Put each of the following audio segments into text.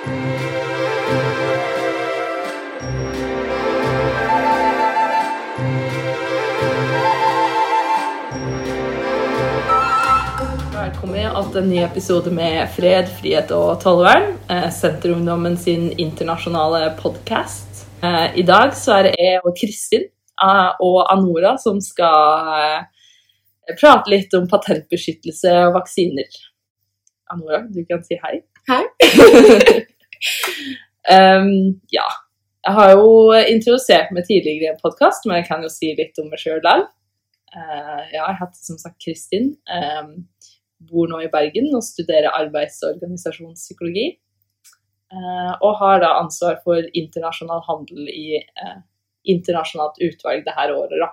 Velkommen til en ny episode med Fred, frihet og tollvern. eh, Senterungdommen sin internasjonale podkast. I dag så er det jeg og Kristin eh, og Anora som skal eh, prate litt om patentbeskyttelse og vaksiner. Anora, du kan si hei. Hei. um, ja. Jeg har jo introdusert meg tidligere i en podkast, men jeg kan jo si litt om meg sjøl likevel. Uh, ja, jeg heter som sagt Kristin. Um, bor nå i Bergen og studerer arbeids- og organisasjonspsykologi. Uh, og har da ansvar for internasjonal handel i uh, internasjonalt utvalg det her året, da.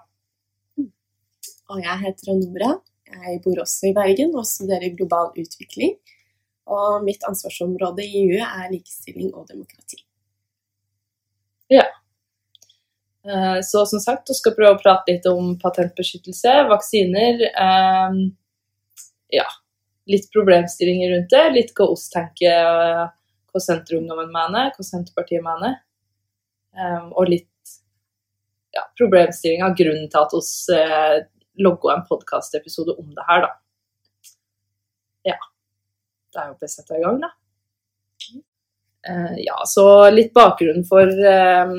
Og jeg heter Nora. Jeg bor også i Bergen og studerer global utvikling. Og mitt ansvarsområde i EU er likestilling og demokrati. Ja. Så som sagt, vi skal prøve å prate litt om patentbeskyttelse, vaksiner. eh, Ja, litt problemstillinger rundt det. Litt hva oss tenker, eh, hva Senterungdommen mener, hva Senterpartiet mener. Eh, Og litt ja, problemstillinger, grunnen til at oss eh, logga en podkastepisode om det her, da. Det er jo bare å sette i gang, da. Eh, Ja, så litt bakgrunnen for eh,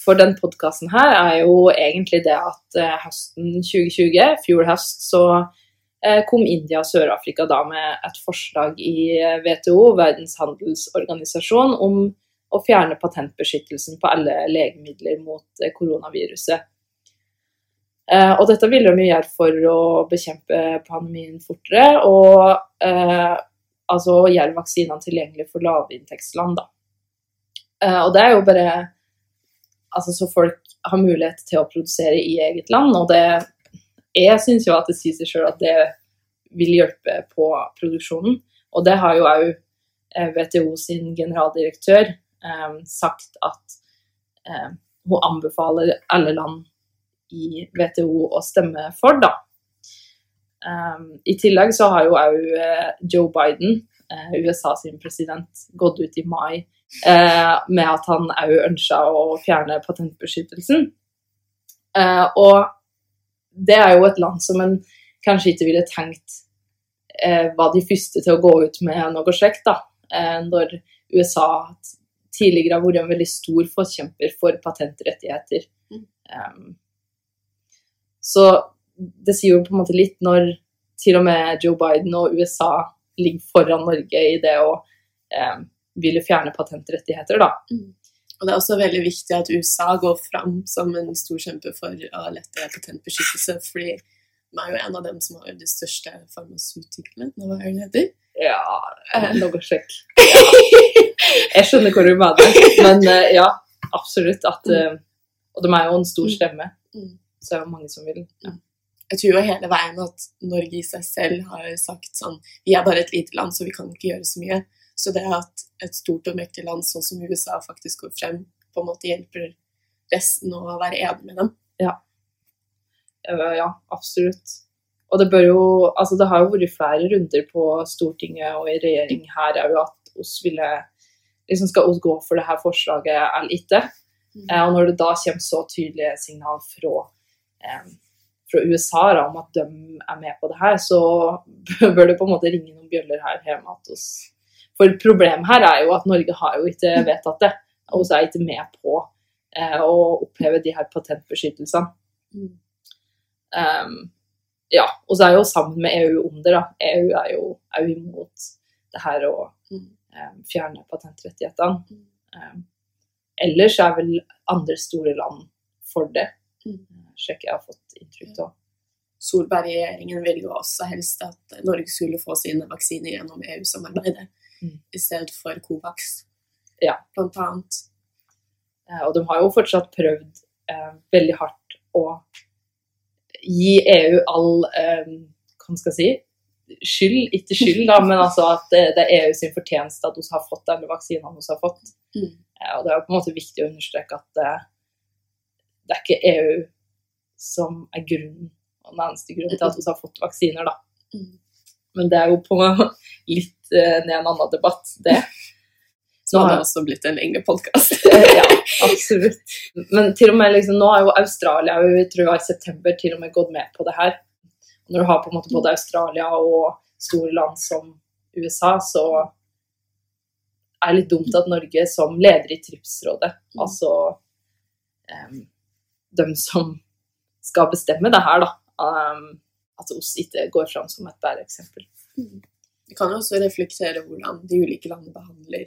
for den podkasten her er jo egentlig det at eh, høsten 2020, fjor høst, så kom India og Sør-Afrika da med et forslag i WTO, Verdens handelsorganisasjon, om å fjerne patentbeskyttelsen på alle legemidler mot koronaviruset. Og dette ville de gjøre for å bekjempe pandemien fortere, og eh, altså gjøre vaksinene tilgjengelige for lavinntektsland. Da. Eh, og det er jo bare altså så folk har mulighet til å produsere i eget land. Og det Jeg syns jo at det sier seg sjøl at det vil hjelpe på produksjonen. Og det har jo òg WTO sin generaldirektør eh, sagt at eh, hun anbefaler alle land i WTO å stemme for, da. Eh, I tillegg så har jo òg Joe Biden, eh, USA sin president, gått ut i mai eh, med at han òg ønska å fjerne patentbeskyttelsen. Eh, og det er jo et land som en kanskje ikke ville tenkt eh, var de første til å gå ut med noe slikt, da. Eh, når USA tidligere har vært en veldig stor forkjemper for patentrettigheter. Mm. Um, så det sier jo på en måte litt når til og med Joe Biden og USA ligger foran Norge i det å eh, ville fjerne patentrettigheter, da. Og det er også veldig viktig at USA går fram som en stor kjempe for å lette patentbeskyttelse, fordi de er jo en av dem som har de største farmasutiklene, hva er det heter? Ja, noe å sjekke. Jeg skjønner hva du mener, men eh, ja, absolutt at eh, Og de er jo en stor stemme, Mm. så det er jo mange som vil. Ja. Jeg tror jo hele veien at Norge i seg selv har sagt sånn Vi er bare et lite land, så vi kan ikke gjøre så mye. Så det at et stort og mektig land sånn som USA faktisk går frem, på en måte hjelper resten å være enig med dem. Eh, Ja, absolutt. Og det bør jo Altså, det har jo vært flere runder på Stortinget og i regjering her òg at oss ville liksom Skal oss gå for det her forslaget eller ikke? Eh, og når det da kommer så tydelige signal fra, eh, fra USA da, om at de er med på det her, så bør det på en måte ringe noen bjøller her hjemme. hos oss, for problemet her er jo at Norge har jo ikke vedtatt det. Og så er ikke med på eh, å oppheve de her patentbeskyttelsene. Um, ja, og så er jo sammen med EU om det. da. EU er jo, er jo imot det her å um, fjerne patentrettighetene. Um, ellers er vel andre store land for det, Mm. Slik jeg har fått inntrykk av. Solberg-regjeringen ville jo også helst at Norge skulle få sine vaksiner gjennom EU-samarbeidet Mm. i stedet for Covax, Ja. blant annet. Eh, og de har jo fortsatt prøvd eh, veldig hardt å gi EU all eh, hva skal si, skyld, ikke skyld, da, men altså at det, det er EU sin fortjeneste at vi har fått alle vaksinen vi har fått. Mm. Eh, og det er jo på en måte viktig å understreke at eh, det er ikke EU som er grunnen, og den eneste grunnen til at vi har fått vaksiner, da. Mm. Men det er jo på litt eh, ned en annen debatt, det. Så Nå har- det også blitt en lengre podkast. Eh, ja, absolutt. Men til og med liksom, nå har jo Australia jeg tror i september til og med gått med på det her. Når du har på en måte både Australia og store land som USA, så er det litt dumt at Norge som leder i TRIPS-rådet, Mm. altså um, dem som skal bestemme det her, da, Um, at oss ikke går fram som et bæreeksempel. Vi kan jo også reflektere hvordan de ulike landene behandler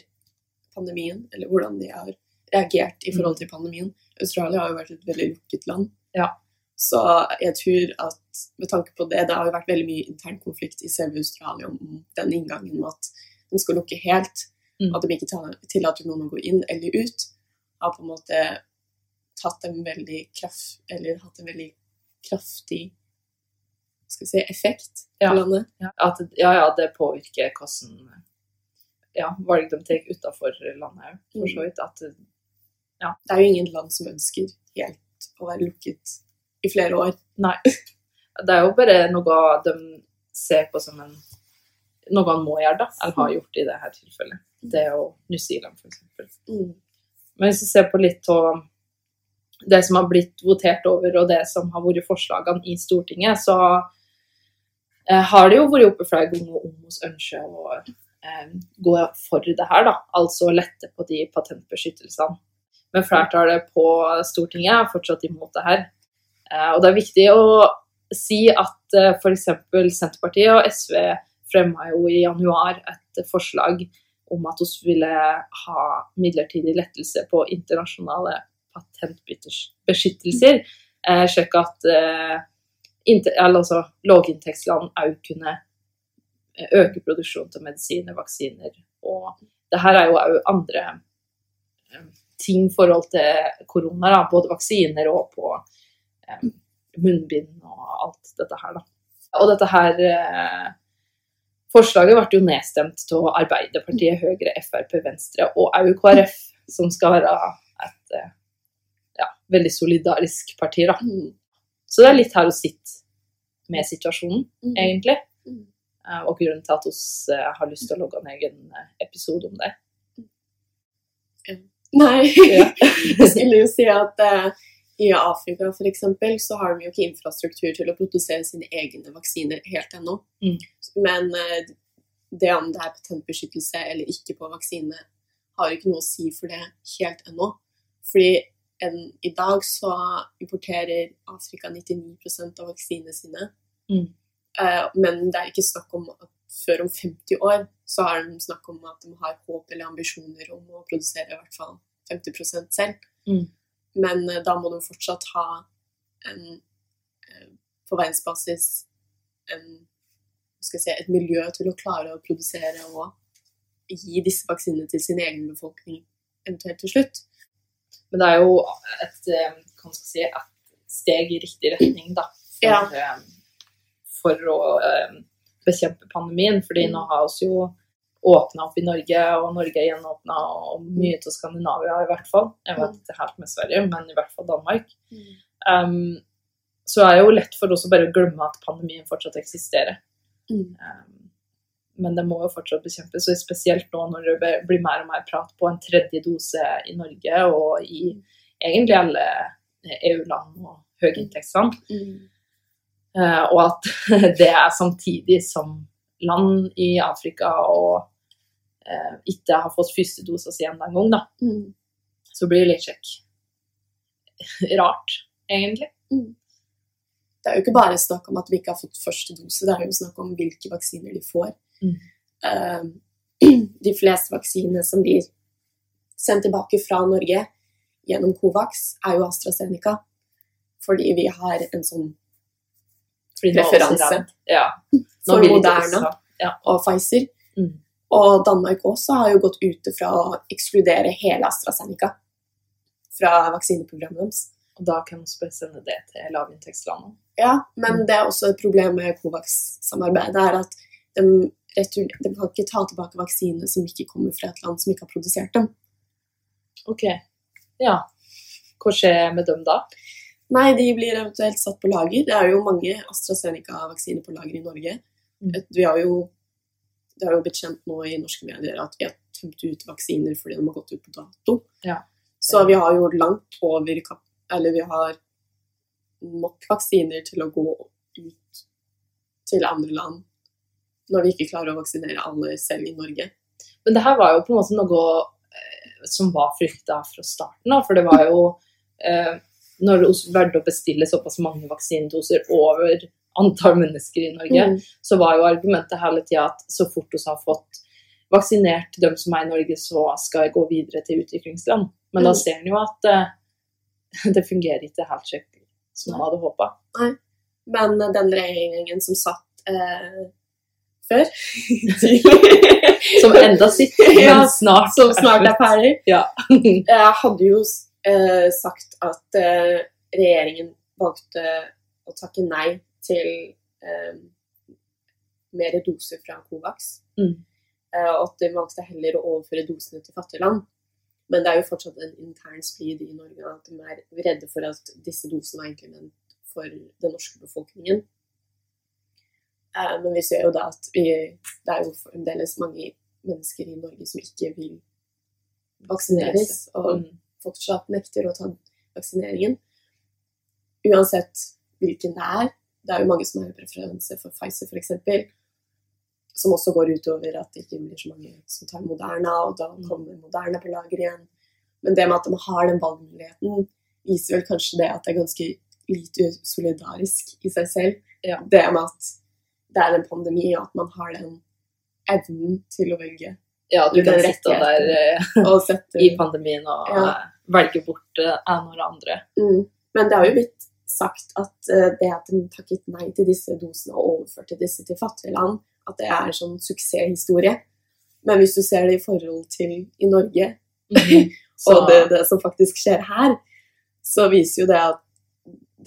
pandemien, eller hvordan de har reagert i forhold til pandemien. Australia har jo vært et veldig lukket land. Ja. Så jeg tror at med tanke på det, det har jo vært veldig mye intern konflikt i selve Australia om den inngangen med at de skal lukke helt, Mm. at de ikke tillater noen å gå inn eller ut, har på en måte tatt en veldig kraft, eller hatt en veldig kraftig skal vi si, effekt Ja. på landet. Ja, at, ja, ja, det påvirker hvordan ja, valg de tar utenfor landet for så vidt. At Det er jo ingen land som ønsker helt å være lukket i flere år. Nei. Det er jo bare noe de ser på som en noe han må gjøre, da, eller har gjort i dette tilfellet. Det er jo New Zealand, f.eks. Mm. Men hvis vi ser på litt av det som har blitt votert over, og det som har vært forslagene i Stortinget, så eh, har det jo vært oppe flere ganger om vi ønsker å eh, gå for det her, da. Altså lette på de patentbeskyttelsene. Men flertallet på Stortinget er fortsatt imot det her. Eh, og det er viktig å si at eh, f.eks. Senterpartiet og SV fremma jo i januar et forslag om at vi ville ha midlertidig lettelse på internasjonale patentbeskyttelser, eh, slik at eh, altså, låginntektsland òg kunne eh, øke produksjonen av medisiner, vaksiner. Og det her er jo òg andre eh, ting i forhold til korona, da, både vaksiner og på eh, munnbind og alt dette her. Da. Og dette her Forslaget ble jo nedstemt av Arbeiderpartiet, Høyre, Frp, Venstre og òg KrF, som skal være et veldig solidarisk parti. Da. Mm. Så det er litt her å sitte med situasjonen, Mm. egentlig. Mm. Eh, Og grunnen til at vi har lyst til å logge en egen eh, episode om det. Nei, jeg skulle jo si at eh, i Afrika eksempel, så har de jo ikke infrastruktur til å produsere sine egne vaksiner helt ennå. Mm. Men eh, det om det er patentbeskyttelse eller ikke på vaksine, har jo ikke noe å si for det helt ennå. Fordi en, i dag så importerer Afrika 99% av vaksinene sine. Mm. Eh, men det er ikke snakk om at før om 50 år så har de snakk om at de har håp eller ambisjoner om å produsere i hvert fall 50 selv. Mm. Men eh, da må de fortsatt ha en, eh, på verdensbasis en, si, et miljø til å klare å produsere og gi disse vaksinene til sin egen befolkning eventuelt til slutt. Men det er jo et, eh, si, et steg i riktig retning, da. For, Ja. eh, for å eh, bekjempe pandemien. Fordi Mm. nå har vi jo åpna opp i Norge, og Norge er gjenåpna, og mye av Skandinavia i hvert fall. Jeg vet Mm. ikke helt med Sverige, men i hvert fall Danmark. Um, så er det jo lett for oss å bare glemme at pandemien fortsatt eksisterer. Mm. Um, men det må jo fortsatt bekjempes, og spesielt nå når det blir mer og mer prat på en tredje dose i Norge og i egentlig alle EU-land og høyinntektsland. Mm. Eh, og at det er samtidig som land i Afrika og eh, ikke har fått første dose si ennå engang, da. Mm. Så blir det litt sjekk. Rart, egentlig. Det er jo ikke bare snakk om at vi ikke har fått første dose, det er jo snakk om hvilke vaksiner de får. Mm. Eh, de fleste vaksinene som blir sendt tilbake fra Norge gjennom Covax, er jo AstraZeneca. Fordi vi har en sånn er redd. Ja. Nå for Moderna Ja. og Pfizer. Mm. Og Danmark også har jo gått ute fra å ekskludere hele AstraZeneca fra vaksineprogrammet deres. Og da kan man sende det til lavinntektslandene. Ja, men Mm. det er også et problem med Covax-samarbeidet, er at de, retur, de kan ikke ta tilbake vaksinene som ikke kommer fra et land som ikke har produsert dem. Ok. Ja. Hva skjer med dem da? Nei, de blir eventuelt satt på lager. Det er jo mange AstraZeneca-vaksiner på lager i Norge. Mm. Vi har jo, det har jo blitt kjent nå i norske medier at vi har tømt ut vaksiner fordi de har gått ut på dato. Ja. Så vi har jo langt over Eller vi har nok vaksiner til å gå ut til andre land når vi ikke klarer å vaksinere alle selv i Norge. Men det her var jo på en måte noe eh, som var frykta fra starten av, for det var jo eh, Når det valgte å bestille såpass mange vaksinedoser over antall mennesker i Norge, Mm. så var jo argumentet hele tida at så fort vi har fått vaksinert dem som er i Norge, så skal jeg gå videre til utviklingsland. Men da Mm. ser en jo at eh, det fungerer ikke helt skikkelig som man hadde håpa. Men den regjeringen som satt eh, før Som enda sitter, Ja, snart Som snart er ferdig. Ja. Jeg hadde jo eh, sagt at eh, regjeringen valgte å takke nei til eh, mer doser fra Covax. Mm. Eh, og at de valgte heller å overføre dosene til fattige land. Men det er jo fortsatt en intern splid i Norge at de er redde for at disse dosene var egentlig ment for den norske befolkningen. Eh, men vi ser jo da at vi, det er jo fremdeles mange mennesker i Norge som ikke vil vaksineres. Og Mm. fortsatt nekter å ta vaksineringen. Uansett hvilken det er. Det er jo mange som har preferanse for Pfizer f.eks. Som også går utover at det ikke blir så mange som tar Moderna, og da Mm. kommer Moderna på lager igjen. Men det med at de har den valgmuligheten, viser vel kanskje det at det er ganske lite solidarisk i seg selv. Ja. Det med at det er en pandemi, og at man har den evnen til å velge Ja, du kan sitte der eh, og sette i pandemien og Ja. eh, velge bort eh, en og andre. Mm. Men det har jo blitt sagt at det at de takket nei til disse dosene og overførte disse til fattige land, at det er en sånn suksesshistorie. Men hvis du ser det i forhold til i Norge, Så, og det, det som faktisk skjer her, så viser jo det at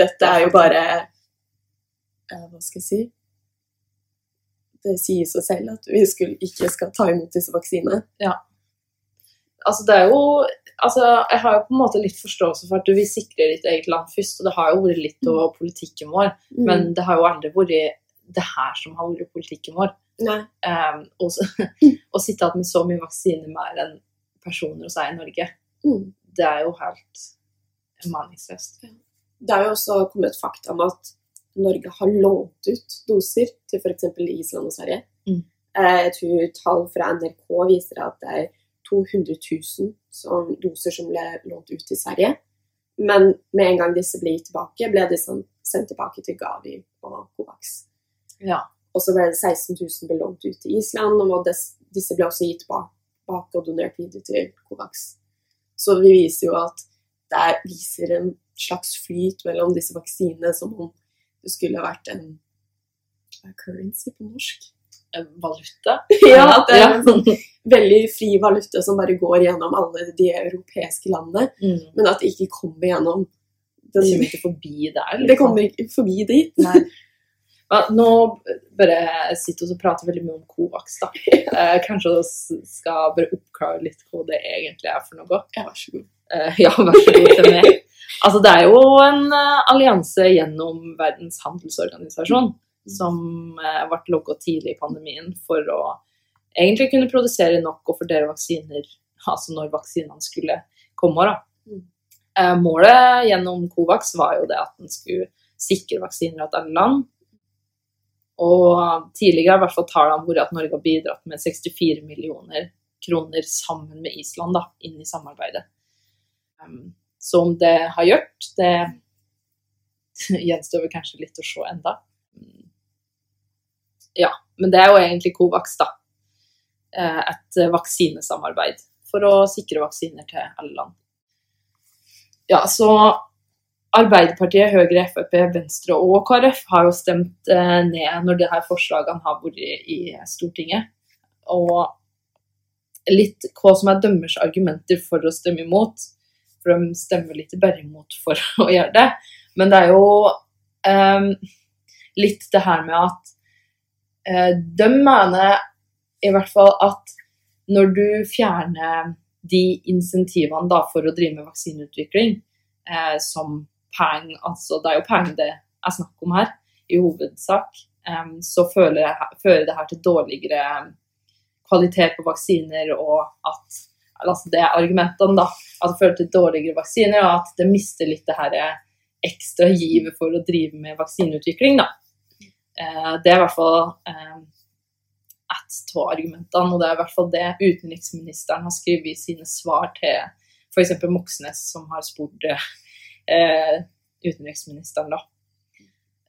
dette er jo bare Hva skal jeg si? Det sier seg selv at vi skulle, ikke skal ta imot disse vaksinene. altså, det er jo altså, Jeg har jo på en måte litt forståelse for at du vil sikre ditt eget land først, og det har jo vært litt av politikken vår, Mm. men det har jo aldri vært det her som har vært politikken vår. Um, og så- å sitte igjen med så mye vaksiner mer enn personer hos deg i Norge, Mm. det er jo helt meningsløst. Det er jo også kommet fakta om at Norge har lånt ut doser til f.eks. Island og Sverige. Mm. Eh, Jeg tror tall fra NRK viser at det er 200 000 som, doser som ble lånt ut til Sverige. Men med en gang disse ble gitt tilbake, ble de sendt tilbake til Gavi og Covax. Ja. Og så ble det 16 000 ble lånt ut til Island, og disse ble også gitt bak, bak og donert videre til Covax. Så vi viser jo at det er, viser en slags flyt mellom disse vaksinene som om det skulle vært en currency på norsk. En Valuta. Ja, at det er en sånn veldig fri valuta som bare går gjennom alle de europeiske landene, Mm. men at det ikke kommer gjennom Det kommer ikke forbi der. liksom. Det kommer ikke forbi dit. Nei. Ja, nå bare sitter vi og prater veldig mye om Covax, da. Eh, kanskje vi skal bare oppklare litt hva det egentlig er for noe. Ja, vær så god. Eh, ja, vær så god meg. Altså, det er jo en eh, allianse gjennom Verdens handelsorganisasjon som uh, ble logget tidlig i pandemien for å egentlig kunne produsere nok og fordele vaksiner altså når vaksinene skulle komme. Da. Mm. Eh, målet gjennom Covax var jo det at en skulle sikre vaksiner til alle land. Og tidligere har i hvert fall tallene vært at Norge har bidratt med 64 millioner kroner sammen med Island da, inn i samarbeidet. Um, så om det har gjort, det gjenstår vel kanskje litt å se enda. Mm. Ja, men det er jo egentlig Covax, da. Eh, Et vaksinesamarbeid for å sikre vaksiner til alle land. Ja, så Arbeiderpartiet, Høyre, Frp, Venstre og KrF har jo stemt eh, ned når disse forslagene har vært i Stortinget. Og litt hva som er dømmers argumenter for å stemme imot. For de stemmer litt bare imot for å gjøre det. Men det er jo um, litt det her med at uh, de mener i hvert fall at når du fjerner de insentivene da, for å drive med vaksineutvikling, eh, som penger, altså det er jo penger det er snakk om her, i hovedsak, eh, så fører fører det her til dårligere kvalitet på vaksiner og at altså det argumentene, da. At det fører til dårligere vaksiner, og at det mister litt det her ekstra givet for å drive med vaksineutvikling, da. Eh, det er i hvert fall eh, ett av argumentene, og det er i hvert fall det utenriksministeren har skrevet i sine svar til f.eks. Moxnes, som har spurt eh, utenriksministeren, da.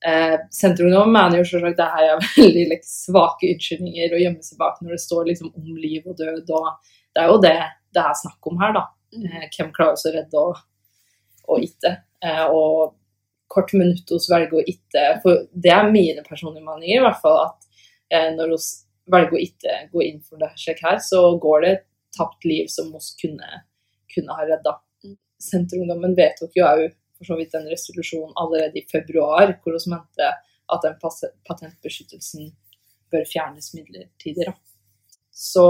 Eh, Senterungdom mener jo selvsagt det her er veldig like, svake unnskyldninger å gjemme seg bak når det står liksom, om liv og død. og Det er jo det det er snakk om her, da. Eh, hvem klarer å redde og, og ikke. Eh, og kort minutt hos velger å ikke For det er mine personlige meninger, i hvert fall. At eh, når vi velger å ikke gå inn for det slik her, så går det tapt liv som vi kunne, kunne ha redda. Senterungdommen vedtok jo òg for så vidt en resolusjon allerede i februar, hvor vi mente at den patentbeskyttelsen bør fjernes midlertidig. Så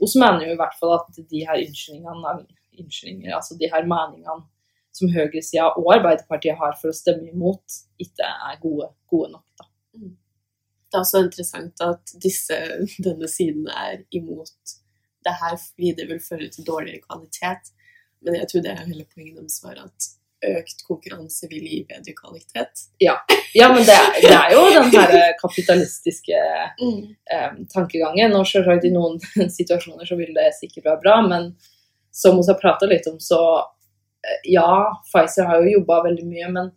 vi mener jo i hvert fall at de her unnskyldningene, altså de her meningene som høyresida og Arbeiderpartiet har for å stemme imot, ikke er gode, gode nok. Da. Mm. Det er også interessant at disse, denne siden er imot det her fordi det vil føre til dårligere kvalitet. Men jeg tror det er hele poenget deres var at økt konkurranse vil gi bedre kvalitet. Ja, ja men det det er, jo den her kapitalistiske mm. eh, tankegangen. Og selvsagt i noen situasjoner så vil det sikkert være bra, men som vi har prata litt om, så eh, ja, Pfizer har jo jobba veldig mye, men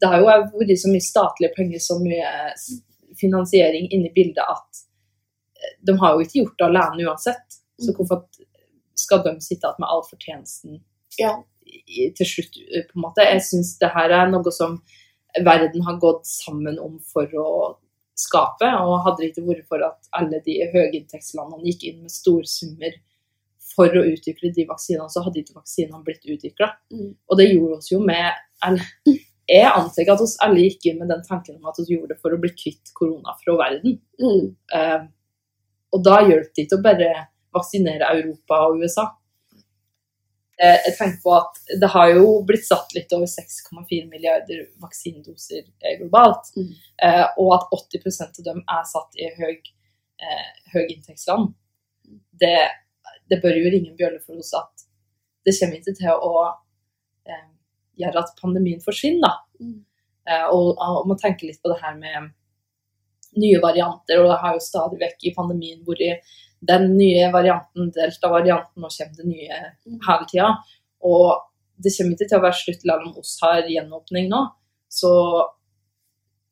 det har jo vært så mye statlige penger, så mye finansiering inni bildet at eh, de har jo ikke gjort det alene uansett. Så mm. hvorfor skal de sitte igjen med all fortjenesten ja. Til slutt, eh, på en måte? Jeg syns det her er noe som verden har gått sammen om for å skape. Og hadde det ikke vært for at alle de høyinntektslandene gikk inn med store summer for å utvikle de vaksinene, så hadde ikke vaksinene blitt utvikla. Mm. Og det gjorde oss jo med Jeg antar at oss alle gikk inn med den tanken om at vi gjorde det for å bli kvitt korona fra verden. Mm. Uh, og da hjalp det ikke å bare vaksinere Europa og USA. Uh, jeg tenker på at Det har jo blitt satt litt over 6,4 milliarder vaksinedoser globalt. Mm. Uh, og at 80% av dem er satt i høy, høyinntektsland. Det det bør jo ringe en bjølle for oss at det kommer ikke til å eh, gjøre at pandemien forsvinner. Mm. Eh, og, og må tenke litt på det her med nye varianter, og det har jo stadig vekk i pandemien vært den nye varianten, delta-varianten, og kommer det nye mm. hele tida. Og det kommer ikke til å være slutt selv om oss har gjenåpning nå. Så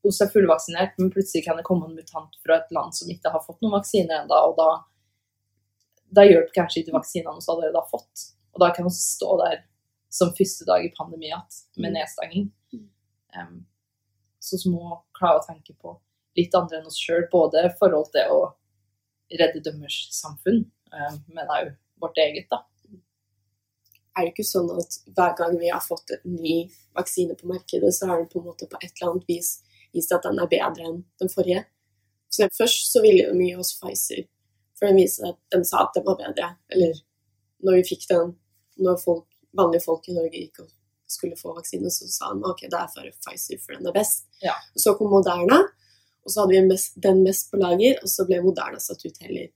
oss er fullvaksinert, men plutselig kan det komme en mutant fra et land som ikke har fått noen vaksiner ennå, og da da hjelper kanskje ikke vaksinene vi allerede har fått. Og da kan vi stå der som første dag i pandemi igjen med mm. nedstenging. Um, så vi må klare å tenke på litt andre enn oss sjøl, både i forhold til å redde dømmers samfunn, um, men òg vårt eget. da. Er det ikke sånn at hver gang vi har fått en ny vaksine på markedet, så har den på en måte på et eller annet vis vist at den er bedre enn den forrige? Så først så ville de gi oss Pfizer for den viste at de sa at den var bedre. Eller når vi fikk den, når folk, vanlige folk i Norge gikk og skulle få vaksine, så sa de ok, det er for Pfizer, for den er best. Ja. Så kom Moderna, og så hadde vi mest, den mest på lager, og så ble Moderna satt ut heller.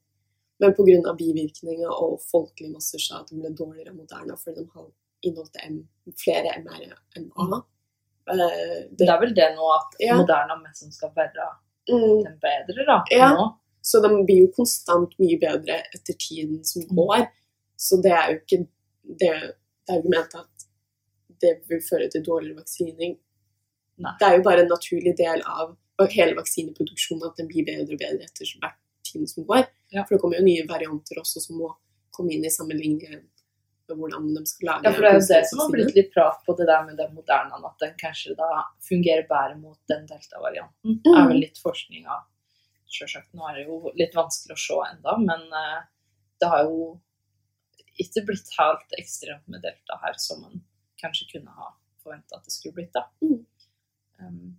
Men pga. bivirkninger og folkelige masser sa at den ble dårligere Moderna fordi de hadde inneholdt M, flere MR enn A. Mm. Uh, det, det, er vel det nå at ja. Moderna mest skal være mm. den bedre, da? Ja. Nå. Så de blir jo konstant mye bedre etter tiden som mm. går. Så det er jo ikke det, det argumentet at det vil føre til dårligere vaksining. Det er jo bare en naturlig del av hele vaksineproduksjonen at den blir bedre og bedre etter hvert tiden som går. Ja. For det kommer jo nye varianter også som må komme inn i sammenligning med hvordan de skal lage Ja, for det er jo det som har blitt litt prat på det der med den moderne, at den kanskje da fungerer bedre mot den delta-varianten. Mm. er vel litt forskning av Selvsagt, nå er det jo litt vanskelig å se enda, men uh, det har jo ikke blitt helt ekstremt med delta her som man kanskje kunne ha forventa at det skulle blitt. da. Mm. Um.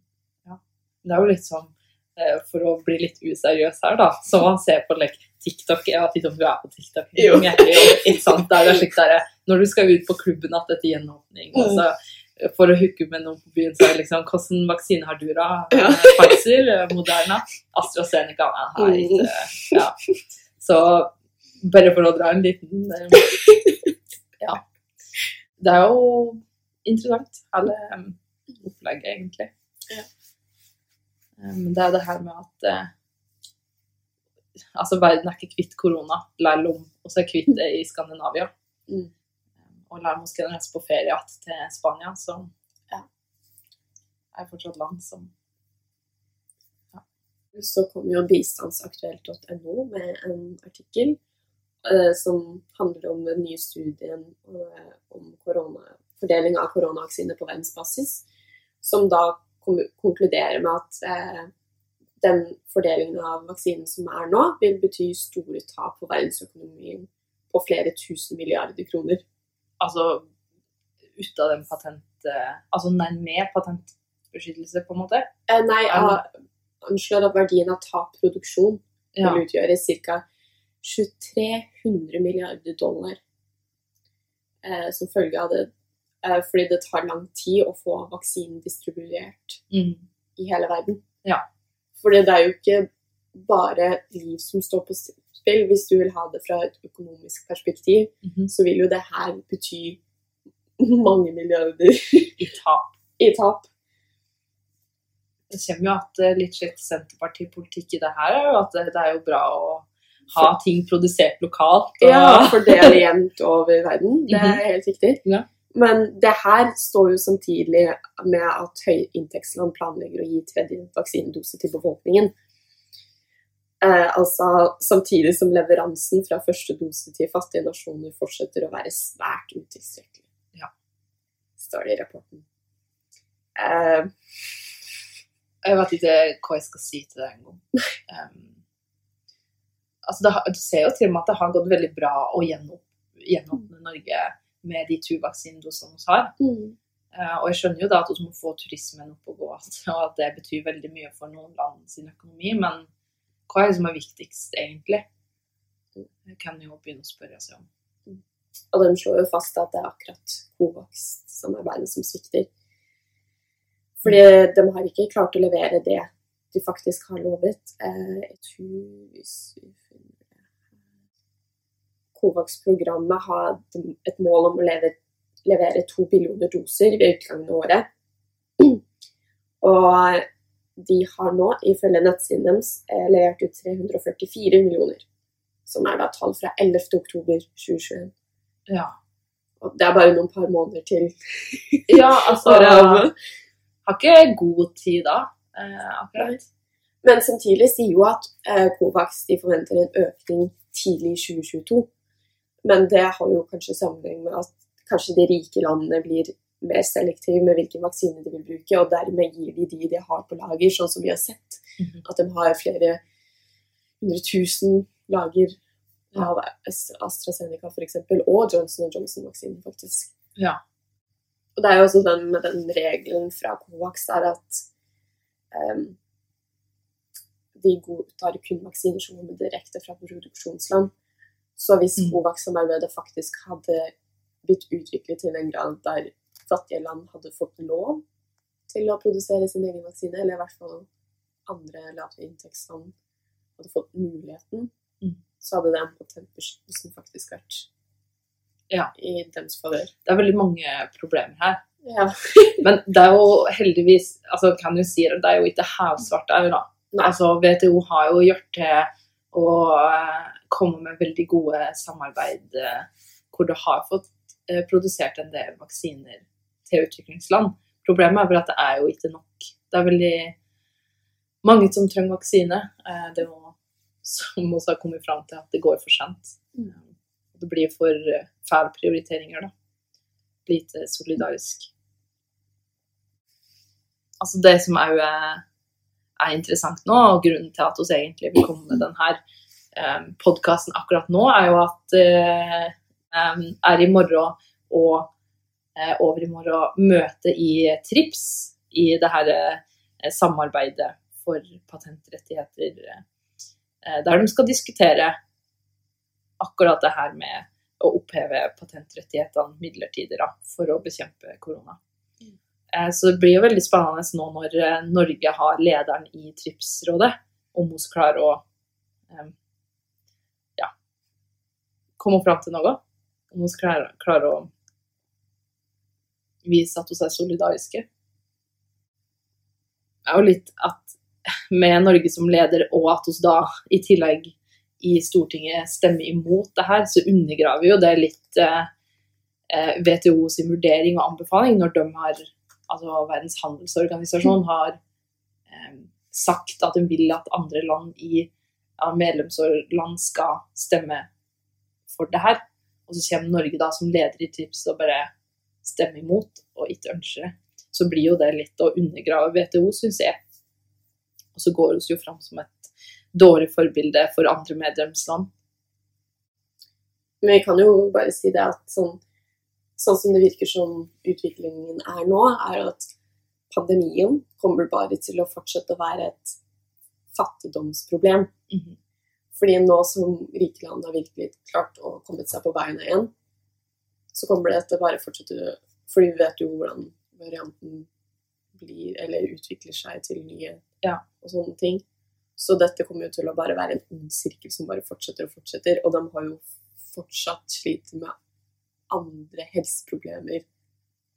Det er jo litt sånn uh, For å bli litt useriøs her, da, så man ser på like, TikTok Jeg vet ikke om du er på TikTok. Jo. ikke sant? Det er slik der, når du skal ut på klubben etter gjenåpning, og altså, For å hooke med noen på byen, så er det liksom Hvilken vaksine har du, da? Ja. Pfizer? Moderna? AstraZeneca? Nei, ikke. Ja. Så bare for å dra en liten eh, Ja. Det er jo interessant, hele opplegget, egentlig. Ja. Eh, Men det er det her med at eh, Altså, verden er ikke kvitt korona, selv om så er kvitt det i Skandinavia. Mm. Og lær om å reise på ferie igjen til Spania, så Ja. er fortsatt land som Så kom jo bistandsaktuelt.no med en artikkel eh, som handler om den nye studien eh, om korona, fordeling av koronavaksiner på verdensbasis, som da konkluderer med at eh, den fordelingen av vaksinen som er nå, vil bety store tap på verdensøkonomien på flere tusen milliarder kroner. Altså ut av den patent... eh, Altså nei, med patentbeskyttelse, på en måte. Eh, nei, jeg anslått at verdien av tapproduksjon Ja. vil utgjøre ca. 2300 milliarder dollar eh, som følge av det. Eh, fordi det tar lang tid å få vaksinen distribuert Mm. i hele verden. Ja. Fordi det er jo ikke bare liv som står på spill. Hvis du vil ha det fra et økonomisk perspektiv, Mhm. så vil jo det her bety mange milliarder I tap. i tap. Det kommer jo at eh, litt slikt Senterpartipolitikk i det her er jo at det, det er jo bra å ha ting produsert lokalt. Og, Ja, fordeler jevnt over verden. Det er helt riktig. Ja. Men det her står jo samtidig med at høyinntektsland planlegger å gi tredje vaksinedose til befolkningen. Eh, altså samtidig som leveransen fra første dose til fattige nasjoner fortsetter å være svært utilstrekkelig. Ja. Står det i rapporten. Eh, Jeg vet ikke hva jeg skal si til det engang. Um, altså det, har- du ser jo til og med at det har gått veldig bra å gjenåp- gjenåpne Norge med de to vaksinedosene vi har. Eh, og jeg skjønner jo da at vi må få turismen opp og gå, og at det betyr veldig mye for noen land sin økonomi, men hva er det som er viktigst, egentlig? Det kan jo begynne å spørre seg om. Og de slår jo fast at det er akkurat Covax-samarbeidet som svikter. Fordi de har ikke klart å levere det de faktisk har lovet. Eh, Jeg tror Covax-programmet har et mål om å leve, levere to billioner doser ved utgangen av året. Og de har nå, ifølge nettsiden deres, eh, levert ut 344 millioner. Som er da tall fra 11. oktober 2021. Ja, Og det er bare noen par måneder til. ja altså. Har ikke god tid da, eh, akkurat. Men samtidig sier jo at eh, Covax de forventer en økning tidlig i 2022. Men det har jo kanskje sammenheng med at kanskje de rike landene blir mer selektive med hvilken vaksine de vil bruke, og dermed gir de de de har på lager, sånn som vi har sett. Mhm. At de har flere hundre tusen lager av AstraZeneca f.eks., og Johnson Johnson-vaksinen, faktisk. Ja. Og det er jo også den med den regelen fra Covax er at um, de godtar kun vaksiner som kommer direkte fra produksjonsland. Så hvis Mm. Covax-samarbeidet faktisk hadde blitt utviklet til en grad der fattige land hadde fått lov til å produsere sin egen vaksine, eller i hvert fall andre lavinntektsland hadde fått muligheten, Mm. så hadde den patentbeskyttelsen faktisk vært Ja. i deres favør. Det er veldig mange problemer her. Ja. Men det er jo heldigvis altså kan du si det, det er jo ikke havsvart òg, da. Altså, WTO har jo gjort til å eh, komme med veldig gode samarbeid eh, hvor det har fått eh, produsert en del vaksiner til utviklingsland. Problemet er vel at det er jo ikke nok. Det er veldig mange som trenger vaksine. Eh, det jo som også har kommet fram til at det går for sent. Mm. Det blir for fæle prioriteringer, da. Lite solidarisk. Altså det som òg er, er interessant nå, og grunnen til at vi egentlig vil komme med denne um, podkasten akkurat nå, er jo at eh, er i morgen og eh, over i morgen møte i TRIPS, i det her eh, samarbeidet for patentrettigheter, eh, der de skal diskutere akkurat det her med å oppheve patentrettighetene midlertidig for å bekjempe korona. Mm. Eh, Så det blir jo veldig spennende nå når eh, Norge har lederen i TRIPS-rådet, om hun klarer å eh, komme fram til noe. Om hun klarer, klare, klare å vise at hun er solidariske. Jo litt at med Norge som leder, og at vi da i tillegg i Stortinget stemmer imot det her, så undergraver jo det litt eh, eh, WTO sin vurdering og anbefaling når de har altså Verdens handelsorganisasjon har eh, sagt at de vil at andre land i ja, medlemsland skal stemme for det her. Og så kommer Norge da som leder i TRIPS og bare stemmer imot og ikke ønsker det. Så blir jo det litt å undergrave WTO, syns jeg. Og så går vi jo fram som et dårlig forbilde for andre medlemsland. Men vi kan jo bare si det at sånn, sånn som det virker som utviklingen er nå, er at pandemien kommer bare til å fortsette å være et fattigdomsproblem. Mhm. Fordi nå som rike land har virkelig klart å komme seg på beina igjen, så kommer det til å bare fortsette Fordi vi vet jo hvordan varianten blir, eller utvikler seg til nye Ja. og sånne ting. Så dette kommer jo til å bare være en ond sirkel som bare fortsetter og fortsetter. Og de har jo fortsatt slitt med andre helseproblemer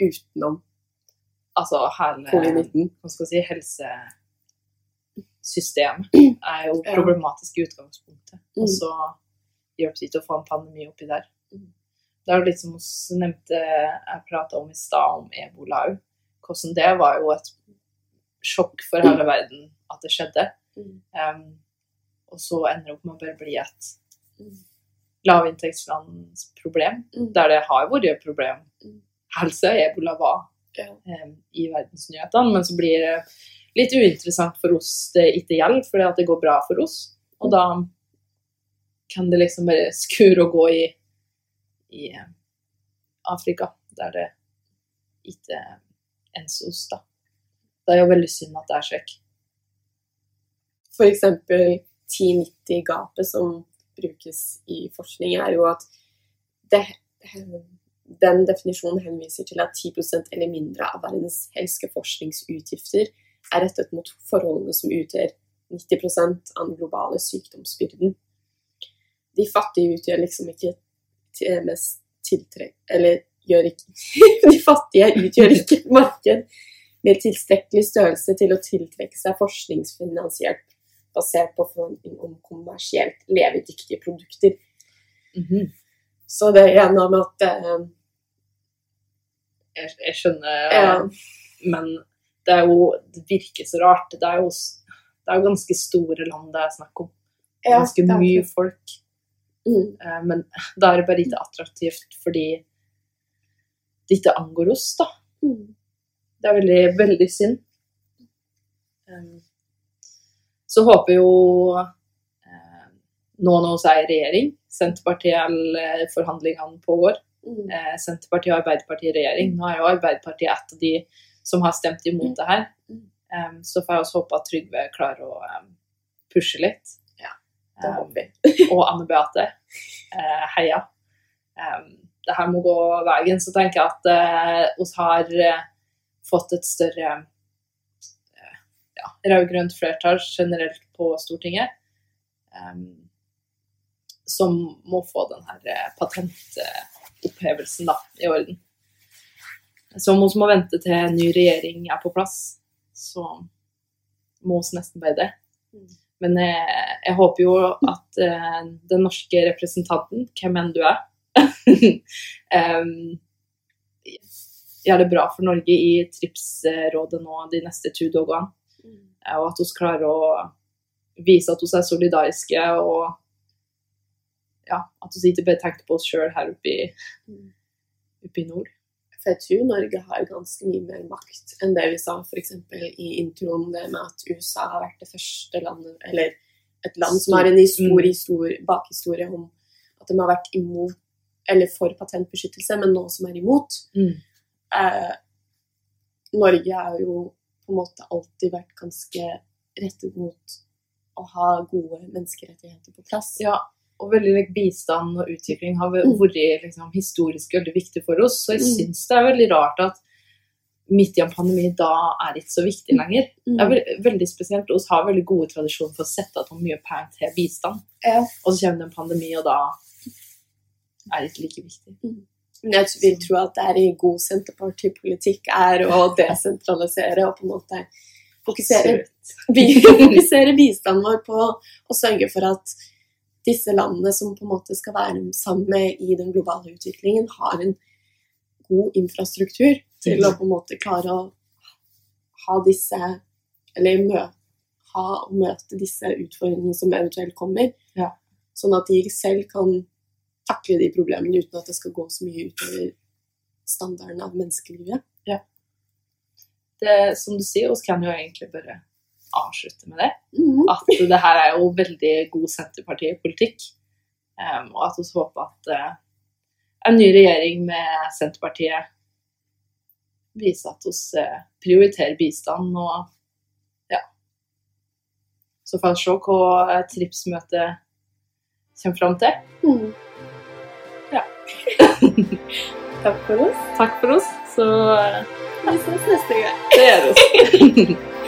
utenom Altså hele covid-19. hva skal si, helsesystemet er jo problematisk i utgangspunktet. Mm. Og så hjelper det ikke å få en pandemi oppi der. Mm. Det er jo litt som vi nevnte, jeg prata om i stad, om ebola òg. Hvordan det var jo et sjokk for hele verden at det skjedde. Um, og så ender det opp med å bare bli et lavinntektslands problem, der det har vært et problem. helse Helse, ebola var um, i verdensnyhetene, men så blir det litt uinteressant for oss det ikke gjelder, fordi at det går bra for oss. Og da kan det liksom bare skure og gå i, i eh, Afrika, der det ikke ens oss, da. Det er jo veldig synd at det er slik. Eksempel 1090-gapet som brukes i forskning, er jo at det, den definisjonen henviser til at 10% eller mindre av verdens helseforskningsutgifter er rettet mot forholdene som utgjør 90% av den globale sykdomsbyrden. De fattige utgjør liksom ikke mest tiltrekk... Eller gjør ikke De fattige utgjør ikke et marked med tilstrekkelig størrelse til å tiltrekke seg forskningsfinansiert basert på forventning om kommersielt levedyktige produkter. Mhm. Så det er noe med at eh, jeg, jeg skjønner, Ja. men det er jo Det virker så rart. Det er jo, det er jo ganske store land det er snakk om. Ganske er mye folk. Mm, Eh, Men da er det bare ikke attraktivt fordi det ikke angår oss, da. mm, Det er veldig, veldig synd. Så håper jo noen nå når vi er i regjering, Senterpartiet eller forhandlingene pågår, mm, eh, Senterpartiet og Arbeiderpartiet i regjering. Nå er jo Arbeiderpartiet et av de som har stemt imot det her. Um, så får jeg også håpe at Trygve klarer å um, pushe litt. Ja, Det håper vi. og Anne Beate. Uh, heia. Um, det her må gå veien. Så tenker jeg at vi uh, har uh, fått et større uh, ja, rød-grønt flertall generelt på Stortinget. Som må få den her eh, patentopphevelsen da, i orden. Så om vi må vente til en ny regjering er på plass, så må vi nesten bare det. Mm. Men jeg, jeg håper jo at eh, den norske representanten, hvem enn du er, um, gjør det bra for Norge i TRIPS-rådet nå de neste to dagene. Mm. eh, Og at vi klarer å vise at vi er solidariske og ja, at vi ikke bare tenker på oss sjøl her oppe i, Mm. oppe i nord. For jeg tror Norge har ganske mye mer makt enn det vi sa f.eks. i introen, det med at USA har vært det første landet, eller et land som har en stor historie, bakhistorie om at de har vært imot, eller for patentbeskyttelse, men nå som er imot. Mm. Eh, Norge har jo på en måte alltid vært ganske rettet mot å ha gode menneskerettigheter på plass. Ja, og veldig like, bistand og utvikling har Mm. vært liksom, historisk veldig viktig for oss. Så jeg Mm. syns det er veldig rart at midt i en pandemi da er det ikke så viktig lenger. Det er veldig, veldig spesielt. Vi har veldig gode tradisjoner for å sette av mye penger til bistand. Ja. Og så kommer det en pandemi, og da er det ikke like viktig. Men jeg vil tro at det er i god Senterpartipolitikk er å desentralisere og på en måte fokusere, fokusere bistanden vår på å sørge for at disse landene som på en måte skal være sammen med i den globale utviklingen, har en god infrastruktur til å på en måte klare å ha disse Eller mø, ha og møte disse utfordringene som eventuelt kommer. Ja. Sånn at de selv kan takle de problemene uten at det skal gå så mye utover standarden av menneskelivet. Det, som du sier, oss kan jo egentlig bare avslutte med det. Mm. At det her er jo veldig god Senterpartipolitikk. Um, og at vi håper at uh, en ny regjering med Senterpartiet viser at vi uh, prioriterer bistand og ja. Så får vi se hva eh, TRIPS-møtet kommer fram til. Mm. Ja. Takk for oss. Takk for oss, så uh, Vi ses neste gang. det gjør vi.